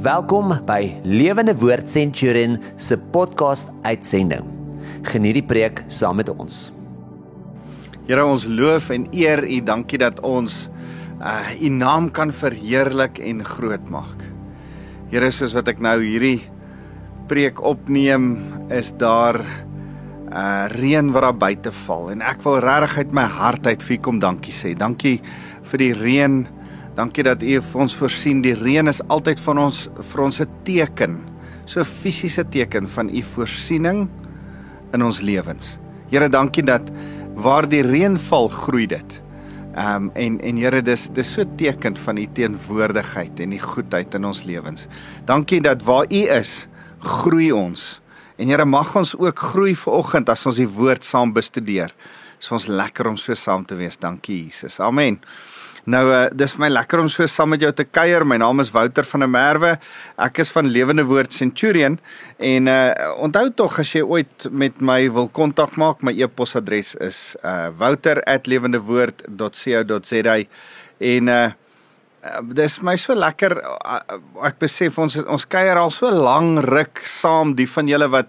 Welkom by Lewende Woord Centurion se podcast uitsending. Geniet die preek saam met ons. Here ons loof en eer U. Dankie dat ons uh U naam kan verheerlik en groot maak. Here, soos wat ek nou hierdie preek opneem, is daar uh reën wat daar buite val en ek wil regtig uit my hart uit vir U kom dankie sê. Dankie vir die reën Dankie dat U vir ons voorsien. Die reën is altyd van ons vir ons 'n teken, so 'n fisiese teken van U voorsiening in ons lewens. Here, dankie dat waar die reën val, groei dit. Ehm um, en en Here, dis dis so teken van U teenwoordigheid en die goedheid in ons lewens. Dankie dat waar U is, groei ons. En Here, mag ons ook groei vanoggend as ons die woord saam bestudeer. Is ons lekker om so saam te wees. Dankie Jesus. Amen. Nou uh, dis vir my lekker om so saam met jou te kuier. My naam is Wouter van der Merwe. Ek is van Lewende Woord Centurion en uh onthou tog as jy ooit met my wil kontak maak, my e-posadres is uh wouter@lewendewoord.co.za en uh dis my so lekker uh, ek besef ons ons kuier al so lank ruk saam die van julle wat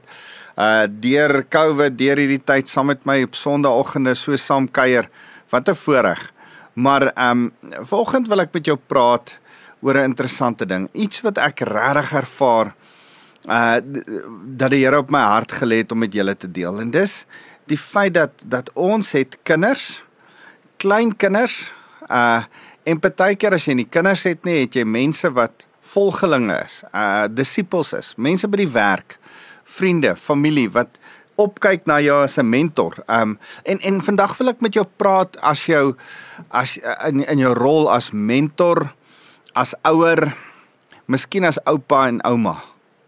uh deur Covid deur hierdie tyd saam met my op Sondagoggende so saam kuier. Wat 'n voorreg. Maar ehm um, vanoggend wil ek met jou praat oor 'n interessante ding. Iets wat ek regtig ervaar uh dat die Here op my hart gelê het om met julle te deel. En dis die feit dat dat ons het kinders, klein kinders, uh en partykeer as jy nie kinders het nie, het jy mense wat volgelinge is, uh disippels is, mense by die werk, vriende, familie wat opkyk na jou as 'n mentor. Um en en vandag wil ek met jou praat as jou as in in jou rol as mentor, as ouer, miskien as oupa en ouma.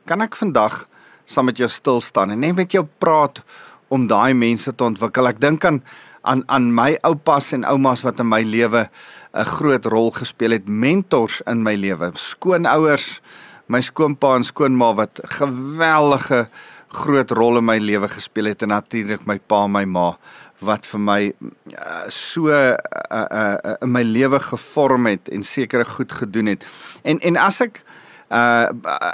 Kan ek vandag saam met jou stil staan en net met jou praat om daai mense te ontwikkel. Ek dink aan aan aan my oupas en oumas wat in my lewe 'n groot rol gespeel het, mentors in my lewe, skoonouers, my skoonpa en skoonma wat geweldige groot rol in my lewe gespeel het en natuurlik my pa en my ma wat vir my uh, so uh, uh, uh, in my lewe gevorm het en sekere goed gedoen het. En en as ek uh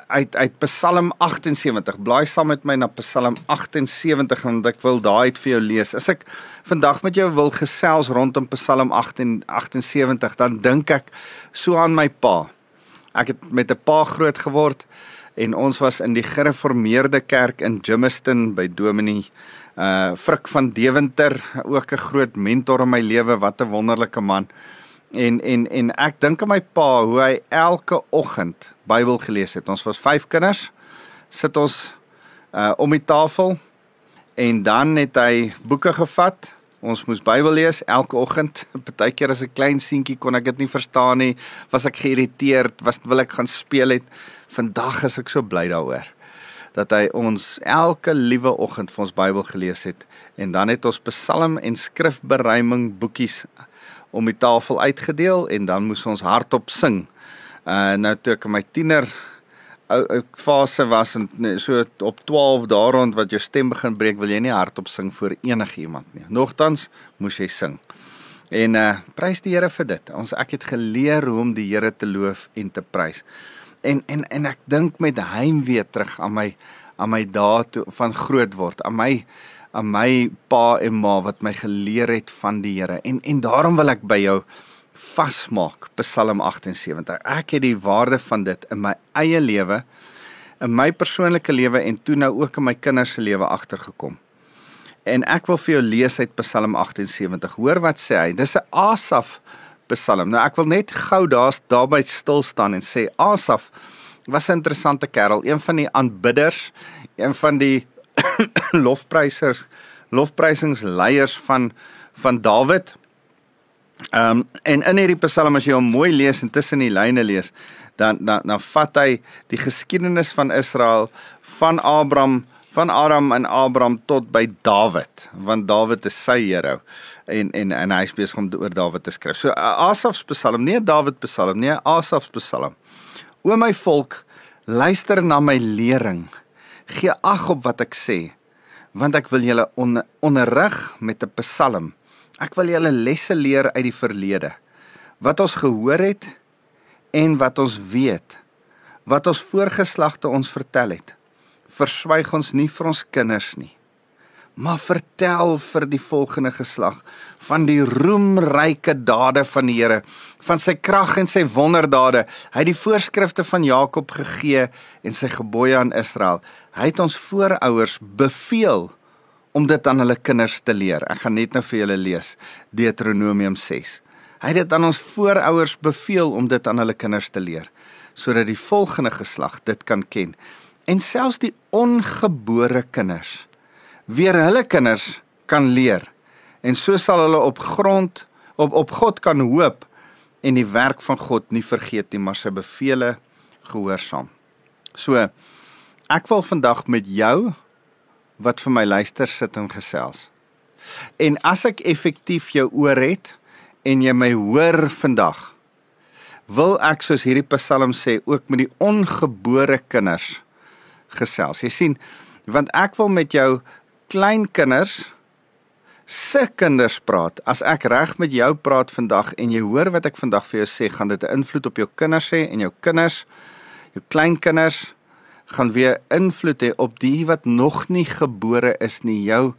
uit uit Psalm 78 blaai saam met my na Psalm 78 en ek wil daai uit vir jou lees. As ek vandag met jou wil gesels rondom Psalm 78 dan dink ek so aan my pa. Ek het met 'n pa groot geword en ons was in die gereformeerde kerk in Jimmiston by Dominee uh Frik van Deventer, ook 'n groot mentor in my lewe, wat 'n wonderlike man. En en en ek dink aan my pa hoe hy elke oggend Bybel gelees het. Ons was 5 kinders. Sit ons uh om die tafel en dan het hy boeke gevat. Ons moes Bybel lees elke oggend. Partykeer as 'n klein seentjie kon ek dit nie verstaan nie. Was ek geïrriteerd, was wil ek gaan speel het vandag is ek so bly daaroor dat hy ons elke liewe oggend vir ons Bybel gelees het en dan het ons Psalm en skrifberuiming boekies om die tafel uitgedeel en dan moes ons hardop sing. Uh nou toe ek in my tiener ou fase was en so op 12 daar rond wat jou stem begin breek, wil jy nie hardop sing voor enigiemand nie. Nogtans moes jy sing. En uh prys die Here vir dit. Ons ek het geleer hoe om die Here te loof en te prys en en en ek dink met heimwee terug aan my aan my dae toe van groot word. Aan my aan my pa en ma wat my geleer het van die Here. En en daarom wil ek by jou vasmaak Psalm 78 ek het die waarde van dit in my eie lewe in my persoonlike lewe en toe nou ook in my kinders se lewe agtergekom. En ek wil vir jou lees uit Psalm 78 hoor wat sê hy. Dis 'n Asaf Psalm. Nou ek wil net gou daar's daarby stil staan en sê Asaf was 'n interessante kerel, een van die aanbidders, een van die lofprysers, lofprysingsleiers van van Dawid. Ehm um, en in hierdie Psalm as jy hom mooi lees en tussen die lyne lees, dan dan dan vat hy die geskiedenis van Israel van Abraham van Aram en Abraham tot by Dawid, want Dawid is sy hero en en en hy besig om oor Dawid te skryf. So Asaf se Psalm, nie Dawid Psalm nie, Asaf se Psalm. O my volk, luister na my lering. Gee ag op wat ek sê, want ek wil julle on, onderrig met 'n Psalm. Ek wil julle lesse leer uit die verlede. Wat ons gehoor het en wat ons weet wat ons voorgeslagte ons vertel het, verswyg ons nie vir ons kinders nie. Maar vertel vir die volgende geslag van die roemryke dade van die Here, van sy krag en sy wonderdade. Hy het die voorskrifte van Jakob gegee en sy gebooie aan Israel. Hy het ons voorouers beveel om dit aan hulle kinders te leer. Ek gaan net nou vir julle lees Deuteronomium 6. Hy het dit aan ons voorouers beveel om dit aan hulle kinders te leer sodat die volgende geslag dit kan ken en selfs die ongebore kinders weer hulle kinders kan leer en so sal hulle op grond op op God kan hoop en die werk van God nie vergeet nie maar sy bevele gehoorsaam. So ek wil vandag met jou wat vir my luister sit en gesels. En as ek effektief jou oor het en jy my hoor vandag, wil ek soos hierdie Psalm sê ook met die ongebore kinders gesels. Jy sien, want ek wil met jou klein kinders se kinders praat. As ek reg met jou praat vandag en jy hoor wat ek vandag vir jou sê, gaan dit 'n invloed op jou kinders hê en jou kinders, jou kleinkinders gaan weer invloed hê op die wat nog nie gebore is nie, jou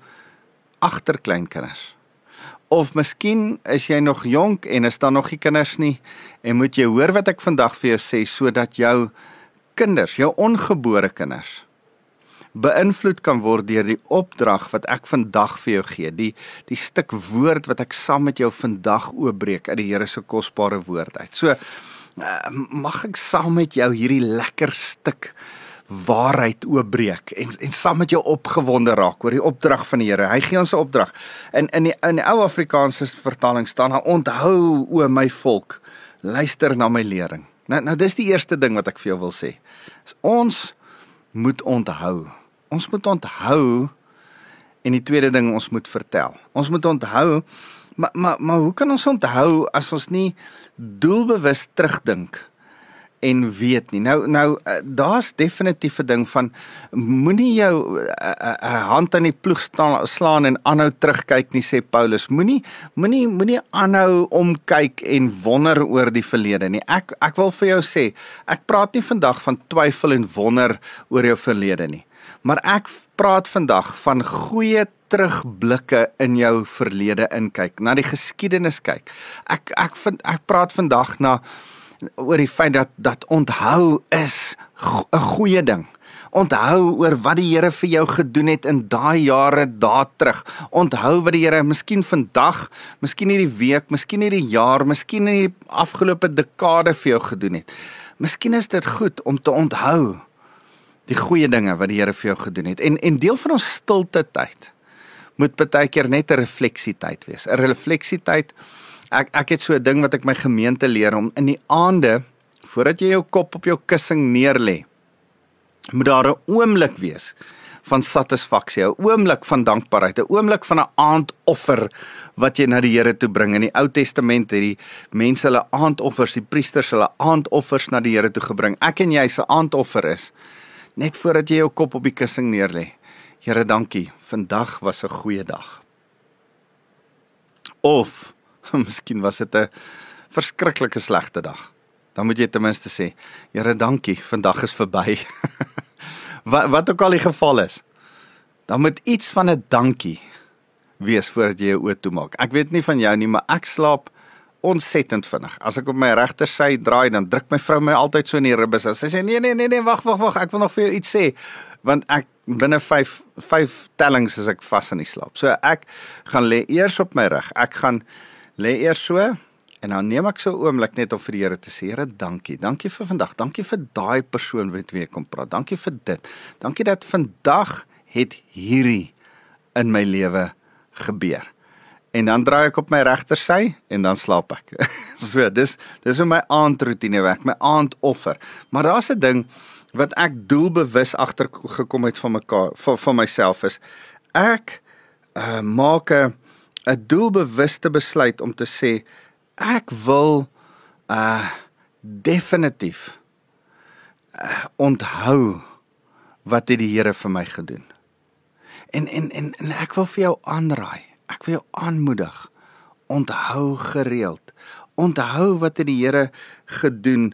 agterkleinkinders. Of miskien is jy nog jonk en is daar nog nie kinders nie en moet jy hoor wat ek vandag vir jou sê sodat jou kinders, jou ongebore kinders beïnvloed kan word deur die opdrag wat ek vandag vir jou gee. Die die stuk woord wat ek saam met jou vandag oopbreek uit die Here se kosbare woord uit. So mag ek saam met jou hierdie lekker stuk waarheid oopbreek en en saam met jou opgewonde raak oor die opdrag van die Here. Hy gee ons 'n opdrag. In in die in die ou Afrikaanse vertaling staan daar onthou o my volk, luister na my lering. Nou nou dis die eerste ding wat ek vir jou wil sê. Ons moet onthou. Ons moet onthou en die tweede ding ons moet vertel. Ons moet onthou maar maar maar hoe kan ons onthou as ons nie doelbewus terugdink en weet nie. Nou nou eh, daar's definitief 'n ding van moenie jou 'n uh, uh, hand aan die ploeg staan, slaan en aanhou terugkyk nie sê Paulus. Moenie moenie moenie aanhou omkyk en wonder oor die verlede nie. Ek ek wil vir jou sê, ek praat nie vandag van twyfel en wonder oor jou verlede nie. Maar ek praat vandag van goeie terugblikke in jou verlede inkyk, na die geskiedenis kyk. Ek ek vind ek praat vandag na oor die feit dat dat onthou is 'n goeie ding. Onthou oor wat die Here vir jou gedoen het in daai jare daar terug. Onthou wat die Here miskien vandag, miskien hierdie week, miskien hierdie jaar, miskien in die afgelope dekade vir jou gedoen het. Miskien is dit goed om te onthou die goeie dinge wat die Here vir jou gedoen het. En en deel van ons stilte tyd moet baie keer net 'n refleksietyd wees. 'n Refleksietyd ek ek het so 'n ding wat ek my gemeente leer om in die aande voordat jy jou kop op jou kussing neerlê moet daar 'n oomblik wees van satisfaksie, 'n oomblik van dankbaarheid, 'n oomblik van 'n aandoffer wat jy na die Here toe bring. In die Ou Testament het die mense hulle aandoffers, die priesters hulle aandoffers na die Here toe gebring. Ek en jy se aandoffer is net voordat jy jou kop op die kussing neerlê. Here, dankie. Vandag was 'n goeie dag. Of Miskien was dit 'n verskriklike slegte dag. Dan moet jy ten minste sê, Here, dankie, vandag is verby. wat wat ook al die geval is. Dan moet iets van 'n dankie wees voordat jy jou oë toemaak. Ek weet nie van jou nie, maar ek slaap ontsettend vinnig. As ek op my regter sy draai, dan druk my vrou my altyd so in die ribbes. Sy sê nee nee nee nee, wag wag wag, ek wil nog vir jou iets sê want ek binne 5 5 tellings as ek vas in die slaap. So ek gaan lê eers op my rug. Ek gaan lê eers so en dan neem ek so 'n oomblik net om vir die Here te sê, Here, dankie. Dankie vir vandag. Dankie vir daai persoon wat weer kom praat. Dankie vir dit. Dankie dat vandag het hierdie in my lewe gebeur. En dan draai ek op my regter sy en dan slaap ek. so, dis dis hoe my aandroetine werk, my aandoffer. Maar daar's 'n ding wat ek doelbewus agter gekom het van mekaar van, van myself is ek uh, maak 'n 'n doelbewuste besluit om te sê ek wil uh definitief uh, onthou wat het die Here vir my gedoen. En en en, en ek wil vir jou aanraai. Ek wil jou aanmoedig. Onthou gereeld. onthou wat het die Here gedoen.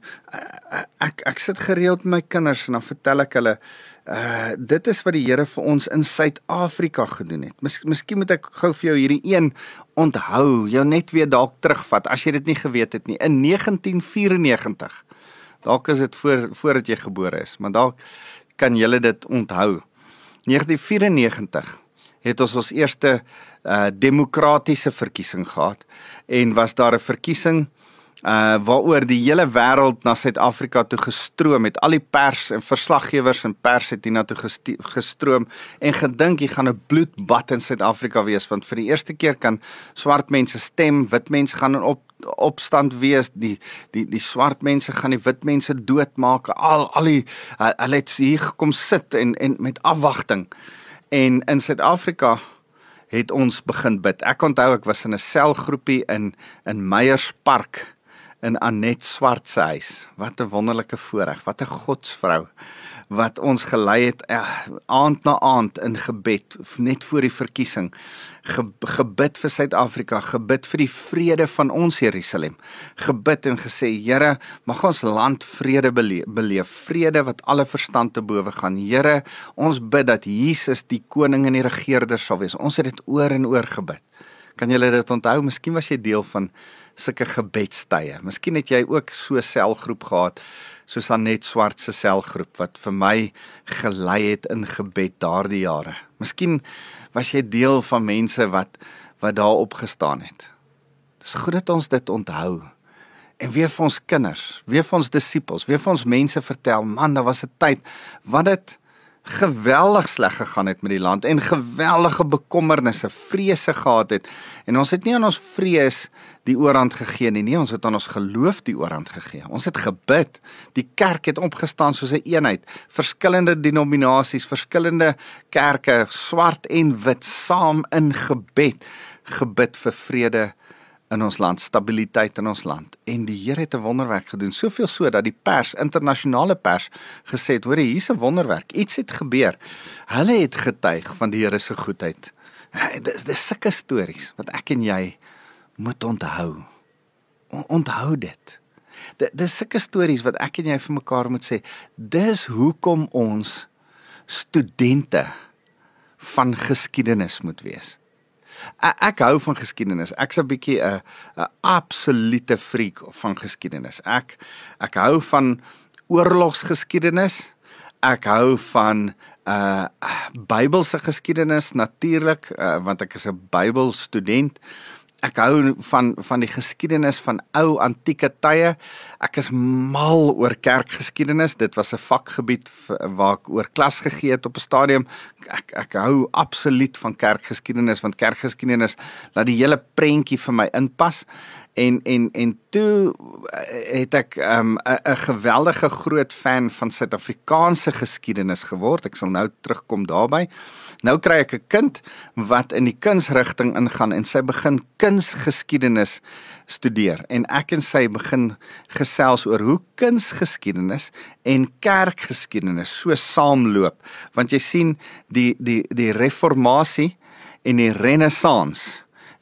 Ek ek sit gereeld met my kinders en dan vertel ek hulle uh dit is wat die Here vir ons in Suid-Afrika gedoen het. Mis, miskien moet ek gou vir jou hierdie een onthou, jou net weer dalk terugvat as jy dit nie geweet het nie. In 1994. Dalk is dit voor voordat jy gebore is, maar dalk kan jy dit onthou. 1994 het ons ons eerste uh demokratiese verkiesing gehad en was daar 'n verkiesing uh waaroor die hele wêreld na Suid-Afrika toe gestroom het. Al die pers en verslaggewers en pers het hiernatoe gestroom en gedink hier gaan 'n bloedbad in Suid-Afrika wees want vir die eerste keer kan swart mense stem, wit mense gaan in op opstand wees, die die die swart mense gaan die wit mense doodmaak. Al al die hulle het hier gekom sit en en met afwagting. En in Suid-Afrika het ons begin bid. Ek onthou ek was in 'n selgroepie in in Meyerspark in Anet Swart se huis. Wat 'n wonderlike voorreg, wat 'n godsvrou wat ons gelei het eh, aand na aand in gebed net voor die verkiesing. Ge, gebid vir Suid-Afrika gebid vir die vrede van ons Jerusalem. Gebid en gesê Here mag ons land vrede beleef, beleef vrede wat alle verstand te bowe gaan. Here ons bid dat Jesus die koning en die regerder sal wees. Ons het dit oor en oor gebid. Kan julle dit onthou? Miskien was jy deel van sulke gebedstye. Miskien het jy ook so selgroep gehad soos Anet Swart se selgroep wat vir my gelei het in gebed daardie jare. Miskien was jy deel van mense wat wat daar opgestaan het. Dis goed dat ons dit onthou. En weer vir ons kinders, weer vir ons disippels, weer vir ons mense vertel, man, daar was 'n tyd wat dit geweldig sleg gegaan het met die land en geweldige bekommernisse, vrese gehad het. En ons het nie aan ons vrees die oorhand gegee nie. Nee, ons het aan ons geloof die oorhand gegee. Ons het gebid. Die kerk het opgestaan soos 'n een eenheid. Verskillende denominasies, verskillende kerke, swart en wit, saam in gebed, gebid vir vrede in ons land, stabiliteit in ons land. En die Here het 'n wonderwerk gedoen, soveel so dat die pers, internasionale pers gesê het, hoor, hier's 'n wonderwerk. Iets het gebeur. Hulle het getuig van die Here se goedheid. Dis dis sulke stories wat ek en jy moet onthou. Onthou dit. Dis sulke stories wat ek en jy vir mekaar moet sê. Dis hoekom ons studente van geskiedenis moet wees. Ek, hou van geskiedenis. Ek's 'n bietjie 'n 'n absolute freak van geskiedenis. Ek ek hou van oorlogsgeskiedenis. Ek hou van uh Bybelse geskiedenis natuurlik uh, want ek is 'n Bybelstudent ek hou van van die geskiedenis van ou antieke tye. Ek is mal oor kerkgeskiedenis. Dit was 'n vakgebied waar ek oor klas gegee het op 'n stadium. Ek ek hou absoluut van kerkgeskiedenis want kerkgeskiedenis laat die hele prentjie vir my inpas. En en en toe eh, het ek 'n um, 'n geweldige groot fan van Suid-Afrikaanse geskiedenis geword. Ek sal nou terugkom daarby. Nou kry ek 'n kind wat in die kunsrigting ingaan en sy begin kunsgeskiedenis studeer en ek en sy begin gesels oor hoe kunsgeskiedenis en kerkgeskiedenis so saamloop want jy sien die die die reformatie en die renessans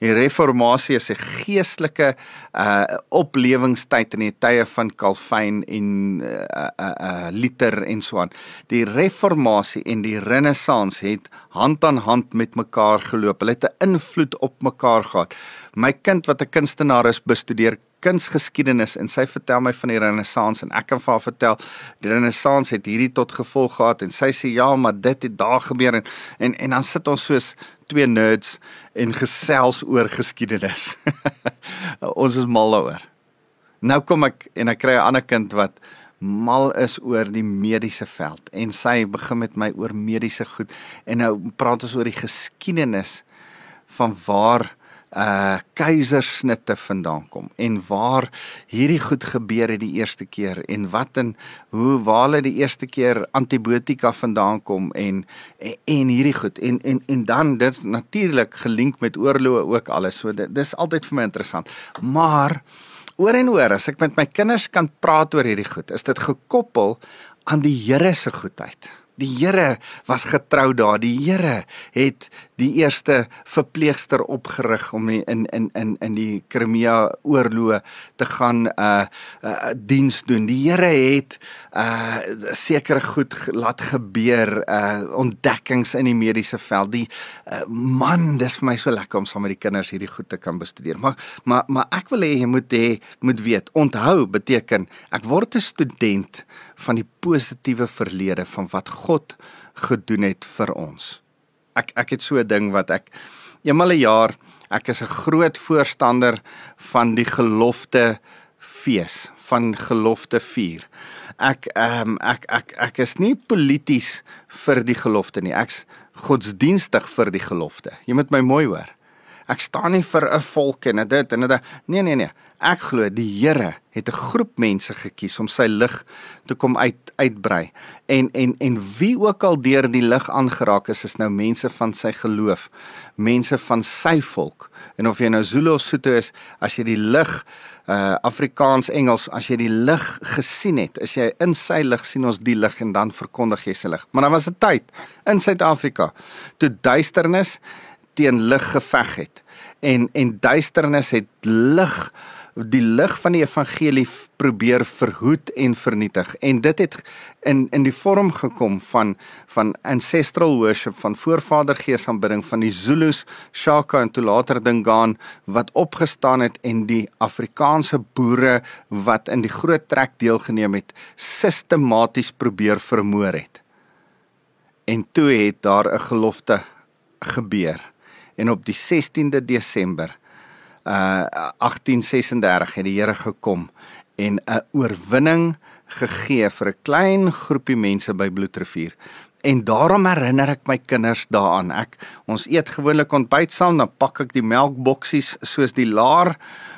Die reformatie is 'n geestelike uh oplewingstyd in die tye van Calvin en uh uh, uh Luther en so aan. Die reformatie en die renessans het hand aan hand met mekaar geloop. Hulle het 'n invloed op mekaar gehad. My kind wat 'n kunstenaar is, bestudeer kunsgeskiedenis en sy vertel my van die renessans en ek kan vir haar vertel die renessans het hierdie tot gevolg gehad en sy sê ja, maar dit het daar gebeur en en, en dan sit ons soos twee nerds en gesels oor geskiedenis. ons is mal daaroor. Nou kom ek en ek kry 'n ander kind wat mal is oor die mediese veld en sy begin met my oor mediese goed en nou praat ons oor die geskiedenis van waar uh keisersnitte vandaan kom en waar hierdie goed gebeur het die eerste keer en wat en hoe waar hulle die eerste keer antibiotika vandaan kom en en, en hierdie goed. En en en dan dit natuurlik gelink met oorloë ook alles so dit dis altyd vir my interessant. Maar oor en oor as ek met my kinders kan praat oor hierdie goed is dit gekoppel aan die Here se goedheid Die Here was getrou daar. Die Here het die eerste verpleegster opgerig om in in in in die Crimea oorlog te gaan uh, uh diens doen. Die Here het uh sekere goed laat gebeur, uh ontdekkings in die mediese veld. Die uh, man, dis vir my so lekker om saam met die kinders hierdie goed te kan bestudeer. Maar maar maar ek wil hê jy moet hê moet weet, onthou beteken ek word 'n student van die positiewe verlede van wat God gedoen het vir ons. Ek ek het so 'n ding wat ek eenmal 'n jaar, ek is 'n groot voorstander van die gelofte fees, van gelofte vier. Ek ehm um, ek ek ek is nie polities vir die gelofte nie. Ek's godsdienstig vir die gelofte. Jy moet my mooi hoor. Ek staan nie vir 'n volk en dit en dit. Nee nee nee. Ek glo die Here het 'n groep mense gekies om sy lig te kom uit uitbrei. En en en wie ook al deur die lig aangeraak is, is nou mense van sy geloof, mense van sy volk. En of jy nou Zulu of Sotho is, as jy die lig uh Afrikaans Engels as jy die lig gesien het as jy in sy lig sien ons die lig en dan verkondig jy sy lig maar dan was 'n tyd in Suid-Afrika toe duisternis teen lig geveg het en en duisternis het lig die lig van die evangelie probeer verhoed en vernietig en dit het in in die vorm gekom van van ancestral worship van voorvadergees aanbidding van die Zulus, Shaka en toe later Dingaan wat opgestaan het en die Afrikaanse boere wat in die groot trek deelgeneem het sistematies probeer vermoor het. En toe het daar 'n gelofte gebeur en op die 16de Desember uh 1836 het die Here gekom en 'n oorwinning gegee vir 'n klein groepie mense by Bloedrivier. En daarom herinner ek my kinders daaraan. Ek ons eet gewoonlik ontbyt saam, dan pak ek die melkboksies soos die laar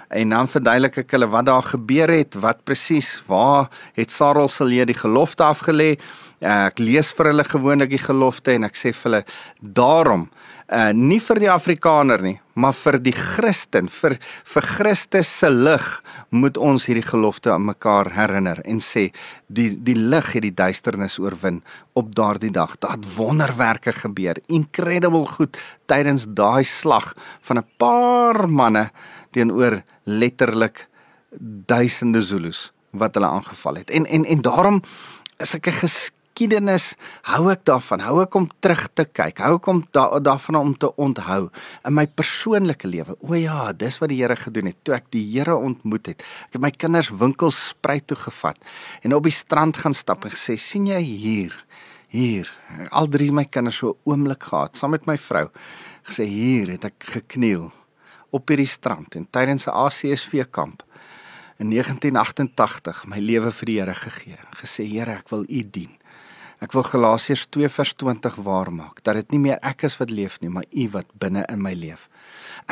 en dan verduidelik ek hulle wat daar gebeur het, wat presies, waar het Sarel se leer die gelofte afgelê. Ek lees vir hulle gewoonlik die gelofte en ek sê vir hulle daarom uh nie vir die Afrikaner nie, maar vir die Christen, vir vir Christus se lig moet ons hierdie gelofte aan mekaar herinner en sê die die lig het die duisternis oorwin op daardie dag. Daar het wonderwerke gebeur, incredible goed tydens daai slag van 'n paar manne teenoor letterlik duisende Zulus wat hulle aangeval het. En en en daarom is ek 'n geskiedenis hou ek daarvan, hou ek om terug te kyk, hou ek om da, daarvan om te onthou in my persoonlike lewe. O ja, dis wat die Here gedoen het toe ek die Here ontmoet het. Ek het my kinders winkels spruit toe gevat en op die strand gaan stap en gesê, "sien jy hier? Hier, al drie my kinders so oomblik gehad saam met my vrou. Gesê hier het ek gekniel op hierdie strand en tydens 'n ACSV kamp in 1988 my lewe vir die Here gegee. Gesê Here, ek wil U dien. Ek wil Galasiërs 2 vers 20 waar maak dat dit nie meer ek is wat leef nie, maar U wat binne in my leef.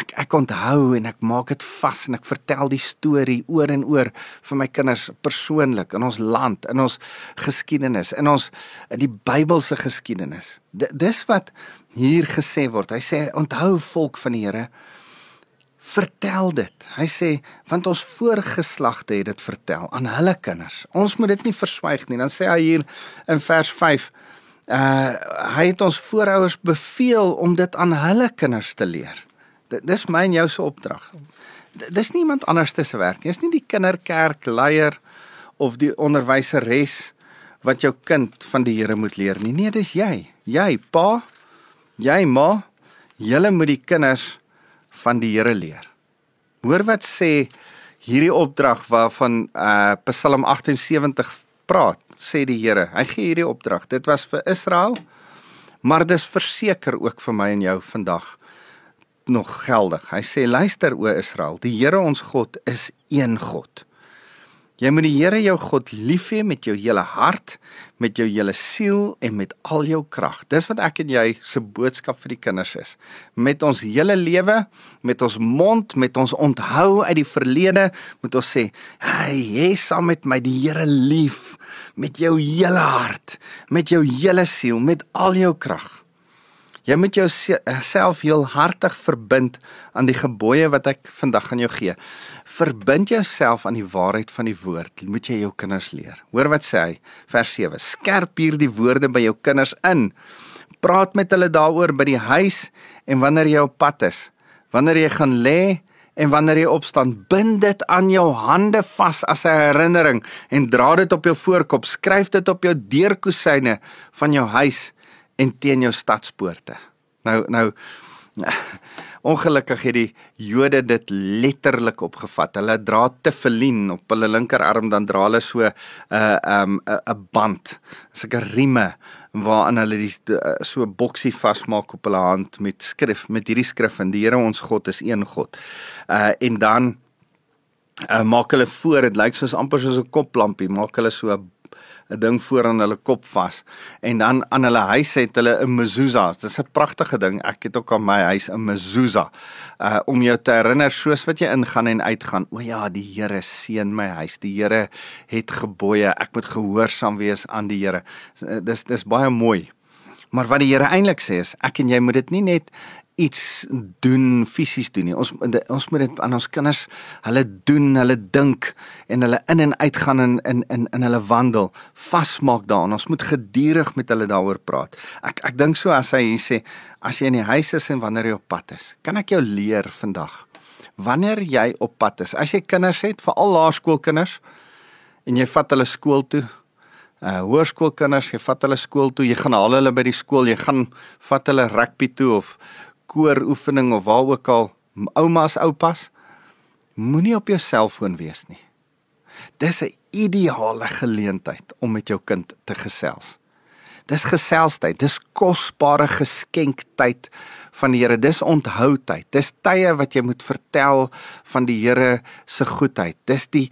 Ek ek onthou en ek maak dit vas en ek vertel die storie oor en oor vir my kinders persoonlik in ons land, in ons geskiedenis, in ons die Bybelse geskiedenis. D dis wat hier gesê word. Hy sê onthou volk van die Here, vertel dit. Hy sê want ons voorgeslagte het dit vertel aan hulle kinders. Ons moet dit nie verswyg nie. Dan sê hy hier in vers 5 uh hy het ons voorouers beveel om dit aan hulle kinders te leer. D dis my en jou se opdrag. Dis nie iemand anders se werk nie. Dis nie die kinderkerk leier of die onderwyseres wat jou kind van die Here moet leer nie. Nee, dis jy. Jy pa, jy ma, julle moet die kinders van die Here leer. Hoor wat sê hierdie opdrag waarvan uh Psalm 78 praat, sê die Here. Hy gee hierdie opdrag. Dit was vir Israel, maar dis verseker ook vir my en jou vandag nog geldig. Hy sê luister o Israel, die Here ons God is een God. Jy moet die Here jou God lief hê met jou hele hart, met jou hele siel en met al jou krag. Dis wat ek en jy se boodskap vir die kinders is. Met ons hele lewe, met ons mond, met ons onthou uit die verlede, moet ons sê, "Hey, jy saam met my die Here lief met jou hele hart, met jou hele siel, met al jou krag." Jy moet jouself heel hartig verbind aan die gebooie wat ek vandag aan jou gee. Verbind jouself aan die waarheid van die woord. Moet jy jou kinders leer. Hoor wat sê hy? Vers 7. Skerp hierdie woorde by jou kinders in. Praat met hulle daaroor by die huis en wanneer jy op pad is. Wanneer jy gaan lê en wanneer jy opstaan, bind dit aan jou hande vas as 'n herinnering en dra dit op jou voorkop. Skryf dit op jou deurkusyne van jou huis en teen jou stadspoorte. Nou nou Ongelukkig het die Jode dit letterlik opgevat. Hulle dra tefillin op hulle linkerarm dan dra hulle so 'n uh, um 'n 'n band, sulke rieme waaraan hulle die uh, so boksie vasmaak op hulle hand met skrif met hierdie skrif en die Here ons God is een God. Uh en dan uh, maak hulle voor dit lyk soos amper soos 'n koplampie, maak hulle so 'n 'n ding voor aan hulle kop vas en dan aan hulle huis het hulle 'n mezuzah. Dis 'n pragtige ding. Ek het ook aan my huis 'n mezuzah. Uh om jou te herinner soos wat jy ingaan en uitgaan. O ja, die Here seën my huis. Die Here het gebooie. Ek moet gehoorsaam wees aan die Here. Dis dis baie mooi. Maar wat die Here eintlik sê is ek en jy moet dit nie net iets doen fisies doen nie. Ons ons moet dit aan ons kinders hulle doen, hulle dink en hulle in en uit gaan in in in in hulle wandel vasmaak daaraan. Ons moet gedurig met hulle daaroor praat. Ek ek dink so as hy hier sê as jy in die huis is en wanneer jy op pad is. Kan ek jou leer vandag? Wanneer jy op pad is, as jy kinders het, veral laerskoolkinders en jy vat hulle skool toe, uh hoërskoolkinders, jy vat hulle skool toe, jy gaan haal hulle by die skool, jy gaan vat hulle rugby toe of kooroefening of waar ook al oumas oupas moenie op jou selfoon wees nie. Dis 'n ideale geleentheid om met jou kind te gesels. Dis geselstyd, dis kosbare geskenktyd van die Here. Dis onthoudtyd. Dis tye wat jy moet vertel van die Here se goedheid. Dis die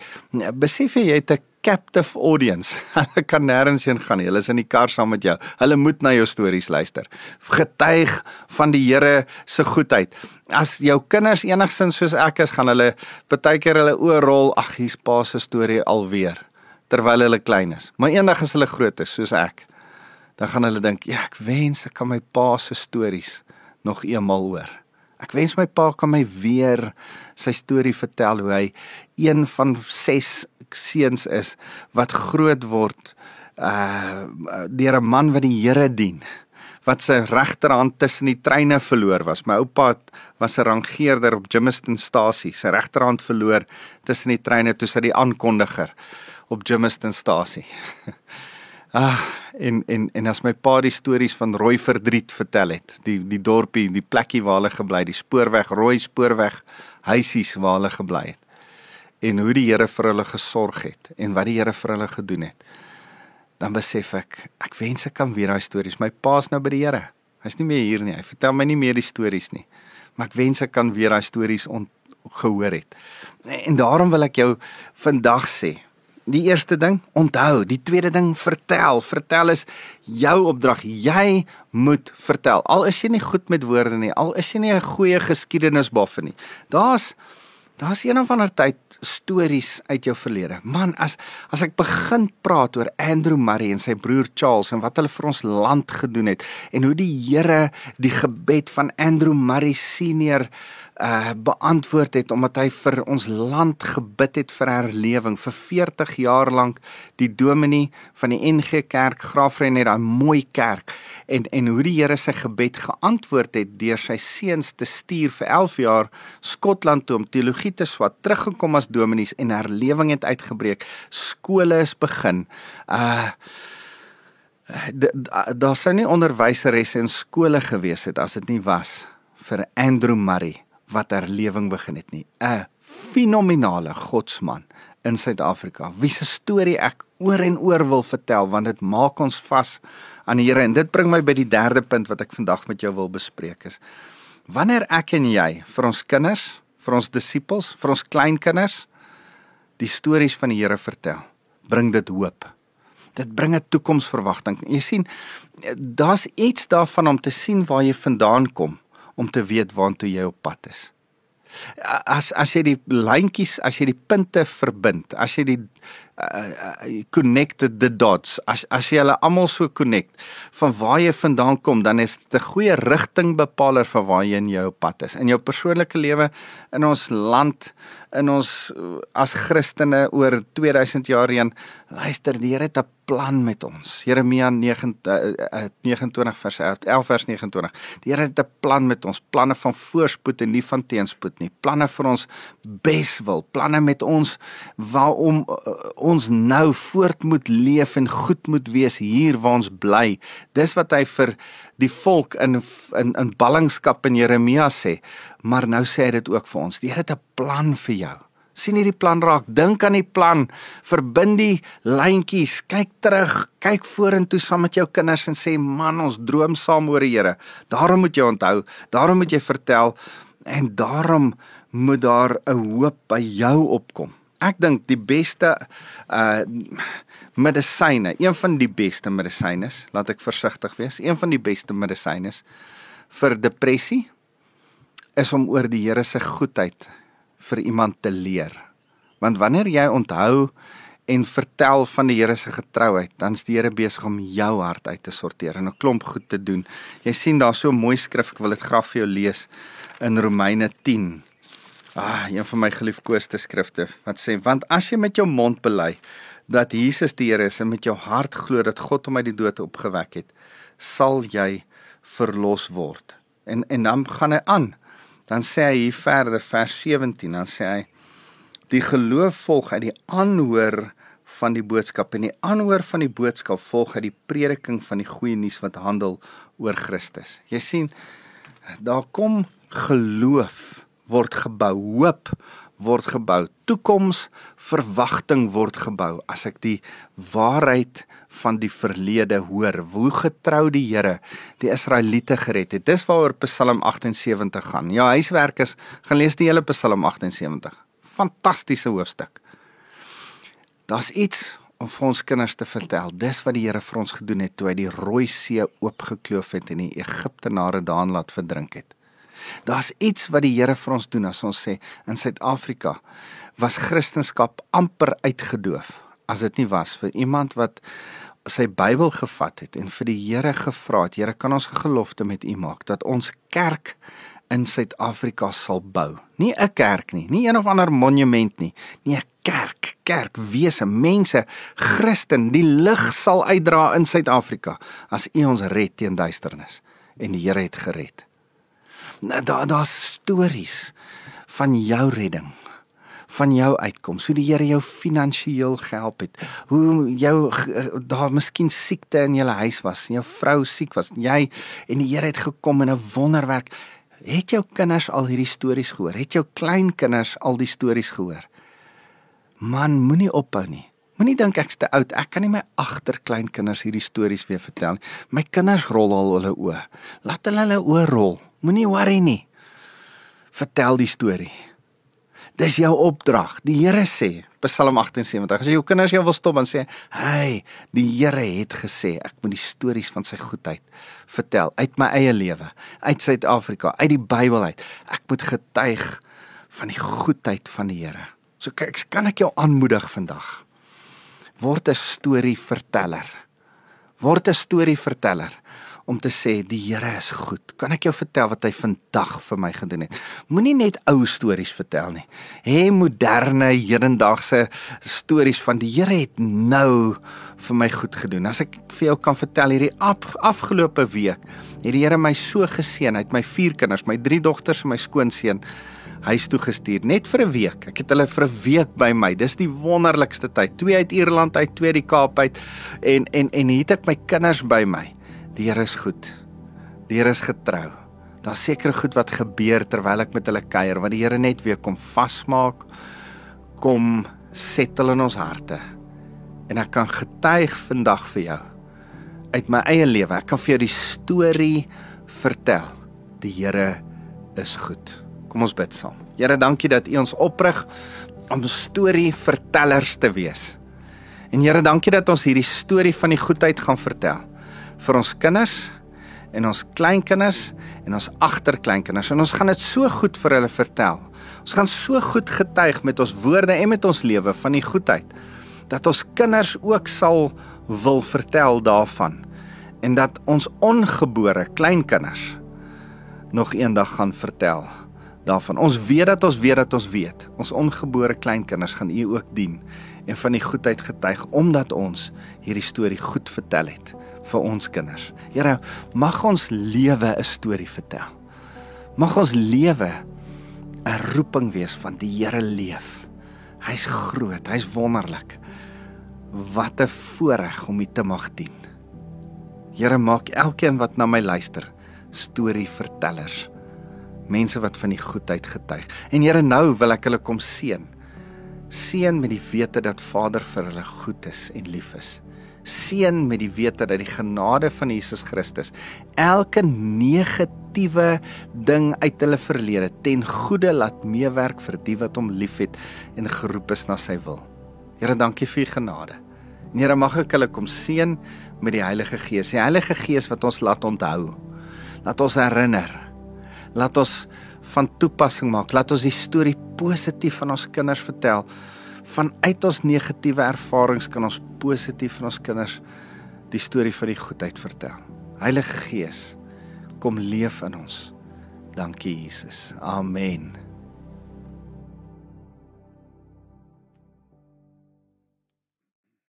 besef jy het 'n captive audience. Hulle kan nêrens heen gaan nie. Hulle is in die kar saam met jou. Hulle moet na jou stories luister. Getuig van die Here se goedheid. As jou kinders enigsins soos ek is, gaan hulle baie keer hulle oorrol, ag, hier's pa se storie alweer terwyl hulle klein is. Maar eendag as hulle groot is soos ek, dan gaan hulle dink, ja, ek wens ek kan my pa se stories nog eenmal hoor. Ek wens my pa kan my weer sy storie vertel hoe hy een van 6 seuns is wat groot word uh deur 'n man wat die Here dien wat sy regterhand tussen die treine verloor was. My oupa was 'n rangeerder op Germistonstasie. Sy regterhand verloor tussen die treine toe sy die aankondiger op Germistonstasie. ah, en en en as my pa die stories van rooi verdriet vertel het, die die dorpie, die plekkie waar hulle gebly, die spoorweg, rooi spoorweg huisies waar hulle gebly het en hoe die Here vir hulle gesorg het en wat die Here vir hulle gedoen het. Dan besef ek, ek wens ek kan weer daai stories. My pa's nou by die Here. Hy's nie meer hier nie. Hy vertel my nie meer die stories nie. Maar ek wens ek kan weer daai stories gehoor het. En daarom wil ek jou vandag sê, die eerste ding, onthou, die tweede ding, vertel. Vertel is jou opdrag. Jy moet vertel. Al is jy nie goed met woorde nie, al is jy nie 'n goeie geskiedenisboffe nie. Daar's Daar's een of ander tyd stories uit jou verlede. Man, as as ek begin praat oor Andrew Murray en sy broer Charles en wat hulle vir ons land gedoen het en hoe die Here die gebed van Andrew Murray senior uh beantwoord het omdat hy vir ons land gebid het vir herlewing. Vir 40 jaar lank die dominee van die NG Kerk Graafrein het daai mooi kerk en en hoe die Here sy gebed geantwoord het deur sy seuns te stuur vir 11 jaar Skotland toe om teologie te swat teruggekom as dominees en herlewing het uitgebreek. Skole is begin. Uh daar sou nie onderwyseres in skole gewees het as dit nie was vir Andrew Murray wat herlewing begin het nie. 'n Fenominale godsman in Suid-Afrika. Wie se storie ek oor en oor wil vertel want dit maak ons vas aan die Here en dit bring my by die derde punt wat ek vandag met jou wil bespreek is. Wanneer ek en jy vir ons kinders, vir ons disippels, vir ons kleinkinders die stories van die Here vertel, bring dit hoop. Dit bring 'n toekomsverwagting. Jy sien, daar's iets daarvan om te sien waar jy vandaan kom om te weet waantoe jy op pad is. As as jy die lyntjies, as jy die punte verbind, as jy die uh, uh, connected the dots. As as jy hulle almal so connect van waar jy vandaan kom, dan is dit 'n goeie rigtingbepaler vir waar jy in jou pad is. In jou persoonlike lewe, in ons land, in ons as Christene oor 2000 jaar heen, luister, die Here het 'n plan met ons. Jeremia 9 uh, 29 vers 11 vers 29. Die Here het 'n plan met ons, planne van voorspoed en nie van teenspoed nie. Planne vir ons beswil, planne met ons waarom uh, ons nou voort moet leef en goed moet wees hier waar ons bly. Dis wat hy vir die volk in in in ballingskap in Jeremia sê. Maar nou sê hy dit ook vir ons. Die Here het 'n plan vir jou. sien hierdie plan raak. Dink aan die plan. Verbind die lyntjies. Kyk terug, kyk vorentoe saam met jou kinders en sê man, ons droom saam oor die Here. Daarom moet jy onthou, daarom moet jy vertel en daarom moet daar 'n hoop by jou opkom ek dink die beste uh medisyne, een van die beste medisyne, laat ek versigtig wees, een van die beste medisyne vir depressie is om oor die Here se goedheid vir iemand te leer. Want wanneer jy onthou en vertel van die Here se getrouheid, dan's die Here besig om jou hart uit te sorteer en 'n klomp goed te doen. Jy sien daar so 'n mooi skrif, ek wil dit graag vir jou lees in Romeine 10 Ah, een van my geliefkoeste skrifte wat sê want as jy met jou mond bely dat Jesus die Here is en met jou hart glo dat God hom uit die dood opgewek het, sal jy verlos word. En en dan gaan hy aan. Dan sê hy hier verder vers 17, dan sê hy die geloof volg uit die aanhoor van die boodskap en die aanhoor van die boodskap volg uit die prediking van die goeie nuus wat handel oor Christus. Jy sien daar kom geloof word gebou, hoop word gebou, toekoms verwagting word gebou as ek die waarheid van die verlede hoor. Hoe getrou die Here die Israeliete gered het. Dis waaroor Psalm 78 gaan. Ja, huiswerk is gaan lees die hele Psalm 78. Fantastiese hoofstuk. Daar's iets om vir ons kinders te vertel. Dis wat die Here vir ons gedoen het toe hy die Rooi See oopgekloof het en die Egiptenare daarin laat verdrink het. Daar's iets wat die Here vir ons doen as ons sê in Suid-Afrika was Christendom amper uitgedoof as dit nie was vir iemand wat sy Bybel gevat het en vir die Here gevra het Here kan ons 'n gelofte met U maak dat ons kerk in Suid-Afrika sal bou. Nie 'n kerk nie, nie een of ander monument nie, nie 'n kerk, kerkwese, mense, Christen, die lig sal uitdra in Suid-Afrika as U ons red teen duisternis en die Here het gered. Nou, daar daar's stories van jou redding van jou uitkoms hoe die Here jou finansiëel gehelp het hoe jou daar miskien siekte in jou huis was jou vrou siek was jy en die Here het gekom in 'n wonderwerk. Het jou kinders al hierdie stories gehoor? Het jou kleinkinders al die stories gehoor? Man moenie ophou nie. Moenie dink ek's te oud. Ek kan nie my agterkleinkinders hierdie stories weer vertel nie. My kinders rol al hulle oë. Laat hulle hulle oë rol Moenie worry nie. Vertel die storie. Dis jou opdrag. Die Here sê, Psalm 78, as jou kinders jou wil stop en sê, "Hey, die Here het gesê ek moet die stories van sy goedheid vertel uit my eie lewe, uit Suid-Afrika, uit die Bybel uit. Ek moet getuig van die goedheid van die Here." So kyk, kan ek jou aanmoedig vandag. Word 'n storieverteller. Word 'n storieverteller om te sê die Here is goed. Kan ek jou vertel wat hy vandag vir my gedoen het? Moenie net ou stories vertel nie. Hê moderne hedendaagse stories van die Here het nou vir my goed gedoen. As ek vir jou kan vertel hierdie af, afgelope week het die Here my so geseën. Hy het my vier kinders, my drie dogters en my skoonseun huis toe gestuur net vir 'n week. Ek het hulle vir 'n week by my. Dis die wonderlikste tyd. Twee uit Ierland uit, twee uit die Kaap uit en en en hier het ek my kinders by my. Die Here is goed. Die Here is getrou. Daar's seker goed wat gebeur terwyl ek met hulle kuier, wat die Here net weer kom vasmaak, kom settle in ons harte. En ek kan getuig vandag vir jou uit my eie lewe. Ek kan vir jou die storie vertel. Die Here is goed. Kom ons bid saam. Here, dankie dat U ons oprig om storievertellers te wees. En Here, dankie dat ons hierdie storie van die goedheid gaan vertel vir ons kinders en ons kleinkinders en ons agterkleinkinders en ons gaan dit so goed vir hulle vertel. Ons gaan so goed getuig met ons woorde en met ons lewe van die goedheid dat ons kinders ook sal wil vertel daarvan en dat ons ongebore kleinkinders nog eendag gaan vertel daarvan. Ons weet dat ons weet dat ons weet. Ons ongebore kleinkinders gaan U ook dien en van die goedheid getuig omdat ons hierdie storie goed vertel het vir ons kinders. Here, mag ons lewe 'n storie vertel. Mag ons lewe 'n roeping wees van die Here leef. Hy's groot, hy's wonderlik. Wat 'n voorreg om U te mag dien. Here, maak elkeen wat na my luister storievertellers. Mense wat van die goedheid getuig. En Here, nou wil ek hulle kom seën. Seën met die wete dat Vader vir hulle goed is en lief is seën met die wete dat die genade van Jesus Christus elke negatiewe ding uit hulle verlede ten goeie laat meewerk vir die wat hom liefhet en geroep is na sy wil. Here, dankie vir u genade. En Here, mag ek hulle kom seën met die Heilige Gees. Die Heilige Gees wat ons laat onthou. Laat ons herinner. Laat ons van toepassing maak. Laat ons die storie positief aan ons kinders vertel vanuit ons negatiewe ervarings kan ons positief vir ons kinders die storie van die goedheid vertel. Heilige Gees, kom leef in ons. Dankie Jesus. Amen.